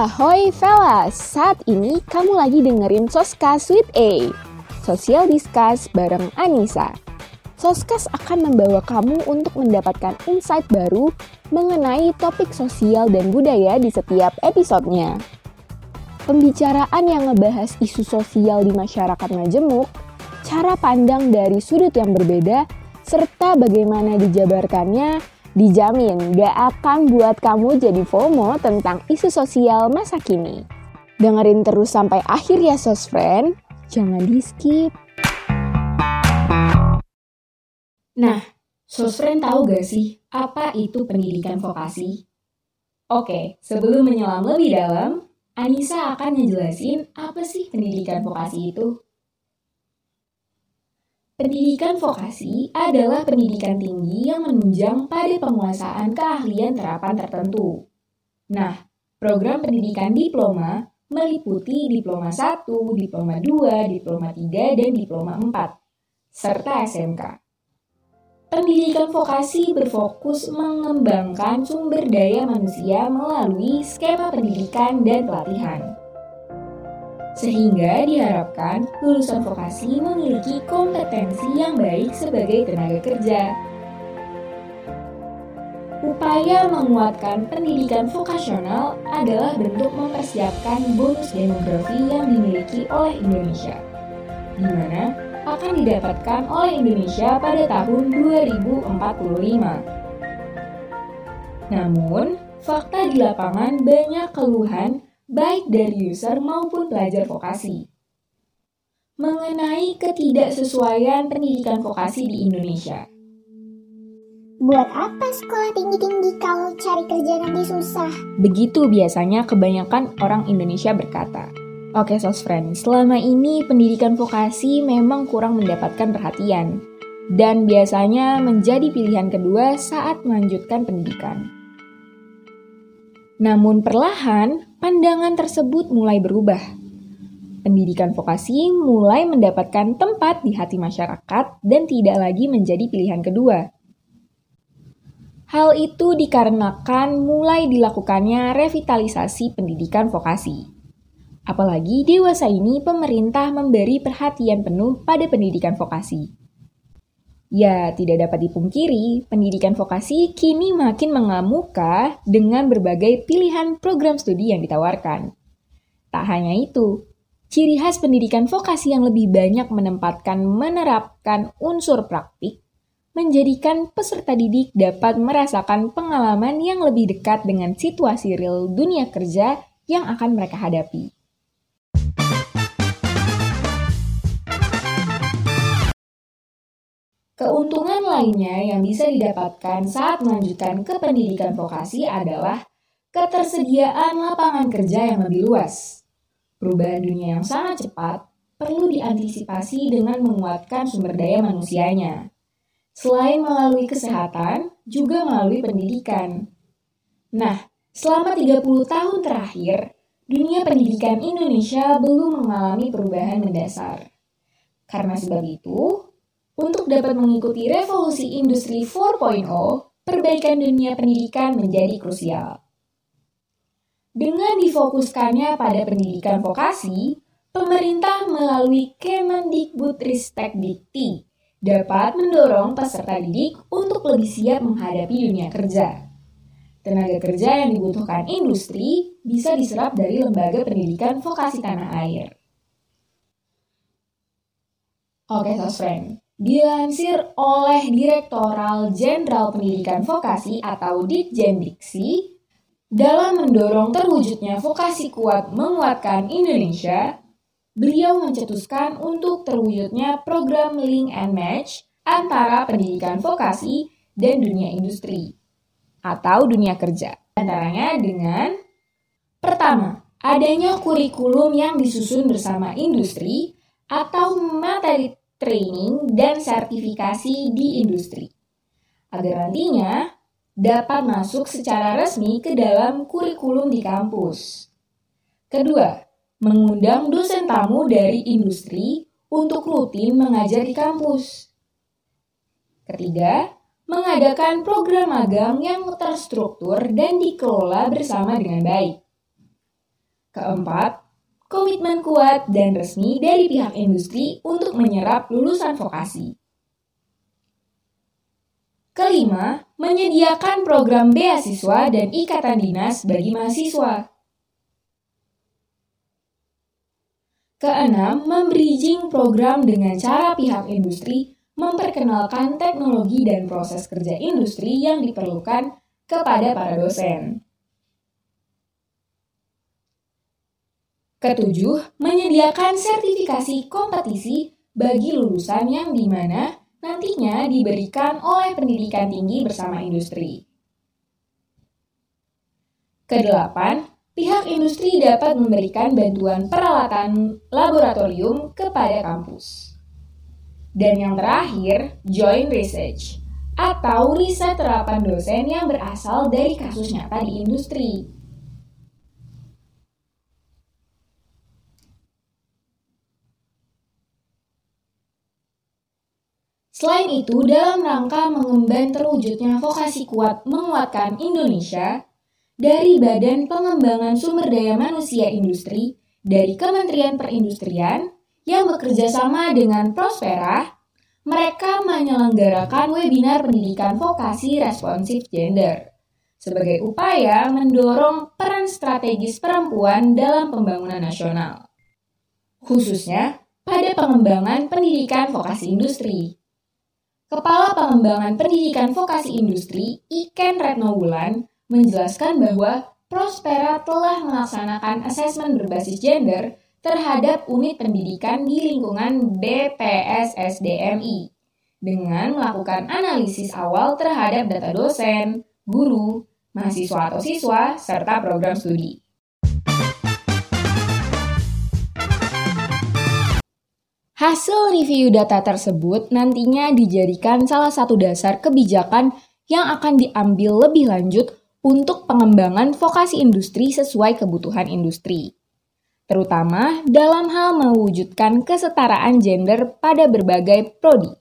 Ahoy fellas, saat ini kamu lagi dengerin Soskas with A, Social Discuss bareng Anissa. Soskas akan membawa kamu untuk mendapatkan insight baru mengenai topik sosial dan budaya di setiap episodenya. Pembicaraan yang ngebahas isu sosial di masyarakat majemuk, cara pandang dari sudut yang berbeda, serta bagaimana dijabarkannya Dijamin gak akan buat kamu jadi FOMO tentang isu sosial masa kini. Dengerin terus sampai akhir ya sos friend, jangan di skip. Nah, sos friend tahu gak sih apa itu pendidikan vokasi? Oke, sebelum menyelam lebih dalam, Anissa akan ngejelasin apa sih pendidikan vokasi itu. Pendidikan vokasi adalah pendidikan tinggi yang menunjang pada penguasaan keahlian terapan tertentu. Nah, program pendidikan diploma meliputi diploma 1, diploma 2, diploma 3, dan diploma 4, serta SMK. Pendidikan vokasi berfokus mengembangkan sumber daya manusia melalui skema pendidikan dan pelatihan sehingga diharapkan lulusan vokasi memiliki kompetensi yang baik sebagai tenaga kerja. Upaya menguatkan pendidikan vokasional adalah bentuk mempersiapkan bonus demografi yang dimiliki oleh Indonesia, di mana akan didapatkan oleh Indonesia pada tahun 2045. Namun, fakta di lapangan banyak keluhan baik dari user maupun pelajar vokasi. Mengenai ketidaksesuaian pendidikan vokasi di Indonesia. Buat apa sekolah tinggi-tinggi kalau cari kerja nanti susah? Begitu biasanya kebanyakan orang Indonesia berkata. Oke, sos friend, selama ini pendidikan vokasi memang kurang mendapatkan perhatian dan biasanya menjadi pilihan kedua saat melanjutkan pendidikan. Namun perlahan, pandangan tersebut mulai berubah. Pendidikan vokasi mulai mendapatkan tempat di hati masyarakat dan tidak lagi menjadi pilihan kedua. Hal itu dikarenakan mulai dilakukannya revitalisasi pendidikan vokasi. Apalagi dewasa ini pemerintah memberi perhatian penuh pada pendidikan vokasi. Ya, tidak dapat dipungkiri, pendidikan vokasi kini makin mengamuka dengan berbagai pilihan program studi yang ditawarkan. Tak hanya itu, ciri khas pendidikan vokasi yang lebih banyak menempatkan menerapkan unsur praktik menjadikan peserta didik dapat merasakan pengalaman yang lebih dekat dengan situasi real dunia kerja yang akan mereka hadapi. Keuntungan lainnya yang bisa didapatkan saat melanjutkan ke pendidikan vokasi adalah ketersediaan lapangan kerja yang lebih luas. Perubahan dunia yang sangat cepat perlu diantisipasi dengan menguatkan sumber daya manusianya. Selain melalui kesehatan, juga melalui pendidikan. Nah, selama 30 tahun terakhir, dunia pendidikan Indonesia belum mengalami perubahan mendasar. Karena sebab itu, untuk dapat mengikuti revolusi industri 4.0, perbaikan dunia pendidikan menjadi krusial. Dengan difokuskannya pada pendidikan vokasi, pemerintah melalui Kemendikbudristek Dikti dapat mendorong peserta didik untuk lebih siap menghadapi dunia kerja. Tenaga kerja yang dibutuhkan industri bisa diserap dari lembaga pendidikan vokasi tanah air. Oke, okay, friend. Dilansir oleh Direktoral Jenderal Pendidikan Vokasi atau Ditjendiksi, dalam mendorong terwujudnya vokasi kuat menguatkan Indonesia, beliau mencetuskan untuk terwujudnya program Link and Match antara pendidikan vokasi dan dunia industri atau dunia kerja. Antaranya dengan pertama, adanya kurikulum yang disusun bersama industri atau materi training, dan sertifikasi di industri. Agar nantinya dapat masuk secara resmi ke dalam kurikulum di kampus. Kedua, mengundang dosen tamu dari industri untuk rutin mengajar di kampus. Ketiga, mengadakan program magang yang terstruktur dan dikelola bersama dengan baik. Keempat, komitmen kuat dan resmi dari pihak industri untuk menyerap lulusan vokasi. Kelima, menyediakan program beasiswa dan ikatan dinas bagi mahasiswa. Keenam, membridging program dengan cara pihak industri memperkenalkan teknologi dan proses kerja industri yang diperlukan kepada para dosen. Ketujuh, menyediakan sertifikasi kompetisi bagi lulusan yang di mana nantinya diberikan oleh pendidikan tinggi bersama industri. Kedelapan, pihak industri dapat memberikan bantuan peralatan laboratorium kepada kampus. Dan yang terakhir, joint research atau riset terapan dosen yang berasal dari kasus nyata di industri. Selain itu, dalam rangka mengemban terwujudnya vokasi kuat menguatkan Indonesia, dari Badan Pengembangan Sumber Daya Manusia Industri dari Kementerian Perindustrian yang bekerja sama dengan Prospera, mereka menyelenggarakan webinar pendidikan vokasi responsif gender sebagai upaya mendorong peran strategis perempuan dalam pembangunan nasional, khususnya pada pengembangan pendidikan vokasi industri. Kepala Pengembangan Pendidikan Vokasi Industri, Iken Retnowulan, menjelaskan bahwa Prospera telah melaksanakan asesmen berbasis gender terhadap unit pendidikan di lingkungan BPSSDMI dengan melakukan analisis awal terhadap data dosen, guru, mahasiswa atau siswa, serta program studi. Hasil review data tersebut nantinya dijadikan salah satu dasar kebijakan yang akan diambil lebih lanjut untuk pengembangan vokasi industri sesuai kebutuhan industri. Terutama dalam hal mewujudkan kesetaraan gender pada berbagai prodi.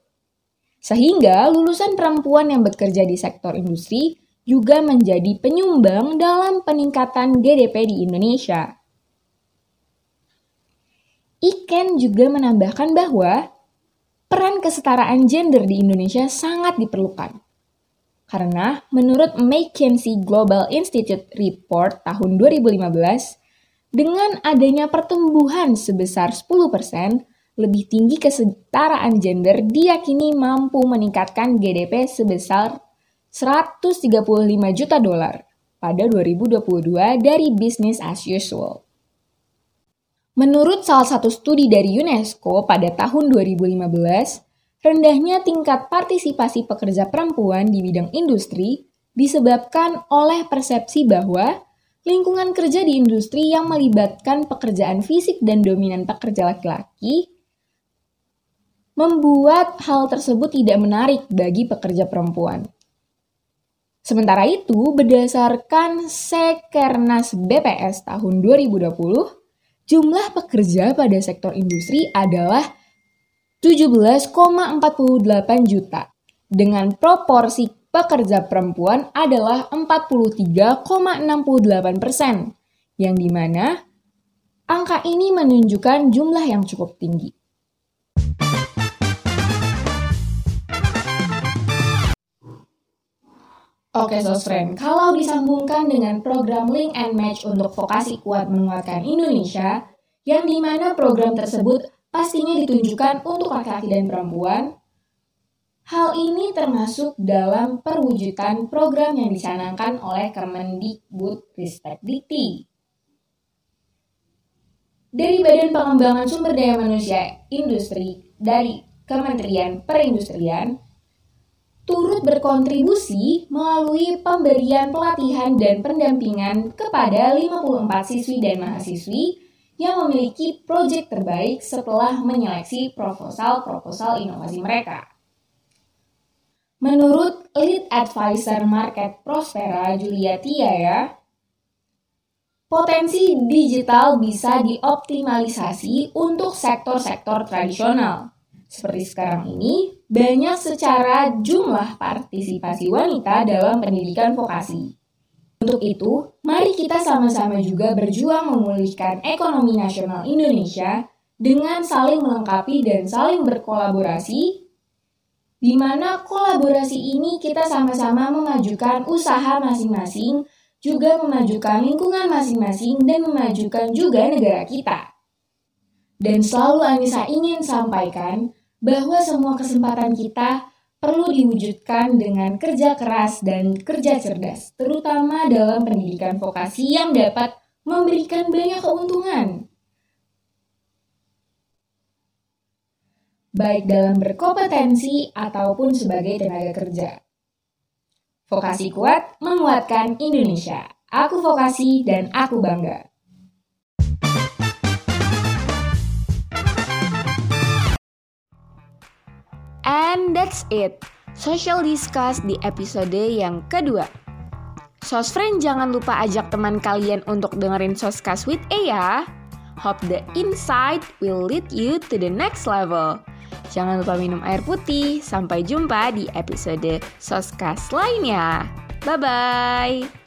Sehingga lulusan perempuan yang bekerja di sektor industri juga menjadi penyumbang dalam peningkatan GDP di Indonesia. Iken juga menambahkan bahwa peran kesetaraan gender di Indonesia sangat diperlukan. Karena menurut McKinsey Global Institute Report tahun 2015, dengan adanya pertumbuhan sebesar 10%, lebih tinggi kesetaraan gender diyakini mampu meningkatkan GDP sebesar 135 juta dolar pada 2022 dari business as usual. Menurut salah satu studi dari UNESCO pada tahun 2015, rendahnya tingkat partisipasi pekerja perempuan di bidang industri disebabkan oleh persepsi bahwa lingkungan kerja di industri yang melibatkan pekerjaan fisik dan dominan pekerja laki-laki membuat hal tersebut tidak menarik bagi pekerja perempuan. Sementara itu, berdasarkan Sekernas BPS tahun 2020, jumlah pekerja pada sektor industri adalah 17,48 juta, dengan proporsi pekerja perempuan adalah 43,68 persen, yang di mana angka ini menunjukkan jumlah yang cukup tinggi. Oke Sosfriend, kalau disambungkan dengan program Link and Match untuk vokasi kuat menguatkan Indonesia, yang di mana program tersebut pastinya ditunjukkan untuk laki-laki dan perempuan, hal ini termasuk dalam perwujudan program yang dicanangkan oleh Kemendikbud Ristek. Dari Badan Pengembangan Sumber Daya Manusia Industri dari Kementerian Perindustrian, turut berkontribusi melalui pemberian pelatihan dan pendampingan kepada 54 siswi dan mahasiswi yang memiliki proyek terbaik setelah menyeleksi proposal-proposal inovasi mereka. Menurut Lead Advisor Market Prospera Julia Tiaya, potensi digital bisa dioptimalisasi untuk sektor-sektor tradisional, seperti sekarang ini, banyak secara jumlah partisipasi wanita dalam pendidikan vokasi. Untuk itu, mari kita sama-sama juga berjuang memulihkan ekonomi nasional Indonesia dengan saling melengkapi dan saling berkolaborasi, di mana kolaborasi ini kita sama-sama memajukan usaha masing-masing, juga memajukan lingkungan masing-masing, dan memajukan juga negara kita. Dan selalu Anissa ingin sampaikan bahwa semua kesempatan kita perlu diwujudkan dengan kerja keras dan kerja cerdas, terutama dalam pendidikan vokasi yang dapat memberikan banyak keuntungan. Baik dalam berkompetensi ataupun sebagai tenaga kerja. Vokasi kuat menguatkan Indonesia. Aku vokasi dan aku bangga. And that's it. Social Discuss di episode yang kedua. Sosfriend jangan lupa ajak teman kalian untuk dengerin Soskas with A ya. Hope the insight will lead you to the next level. Jangan lupa minum air putih. Sampai jumpa di episode Soskas lainnya. Bye-bye.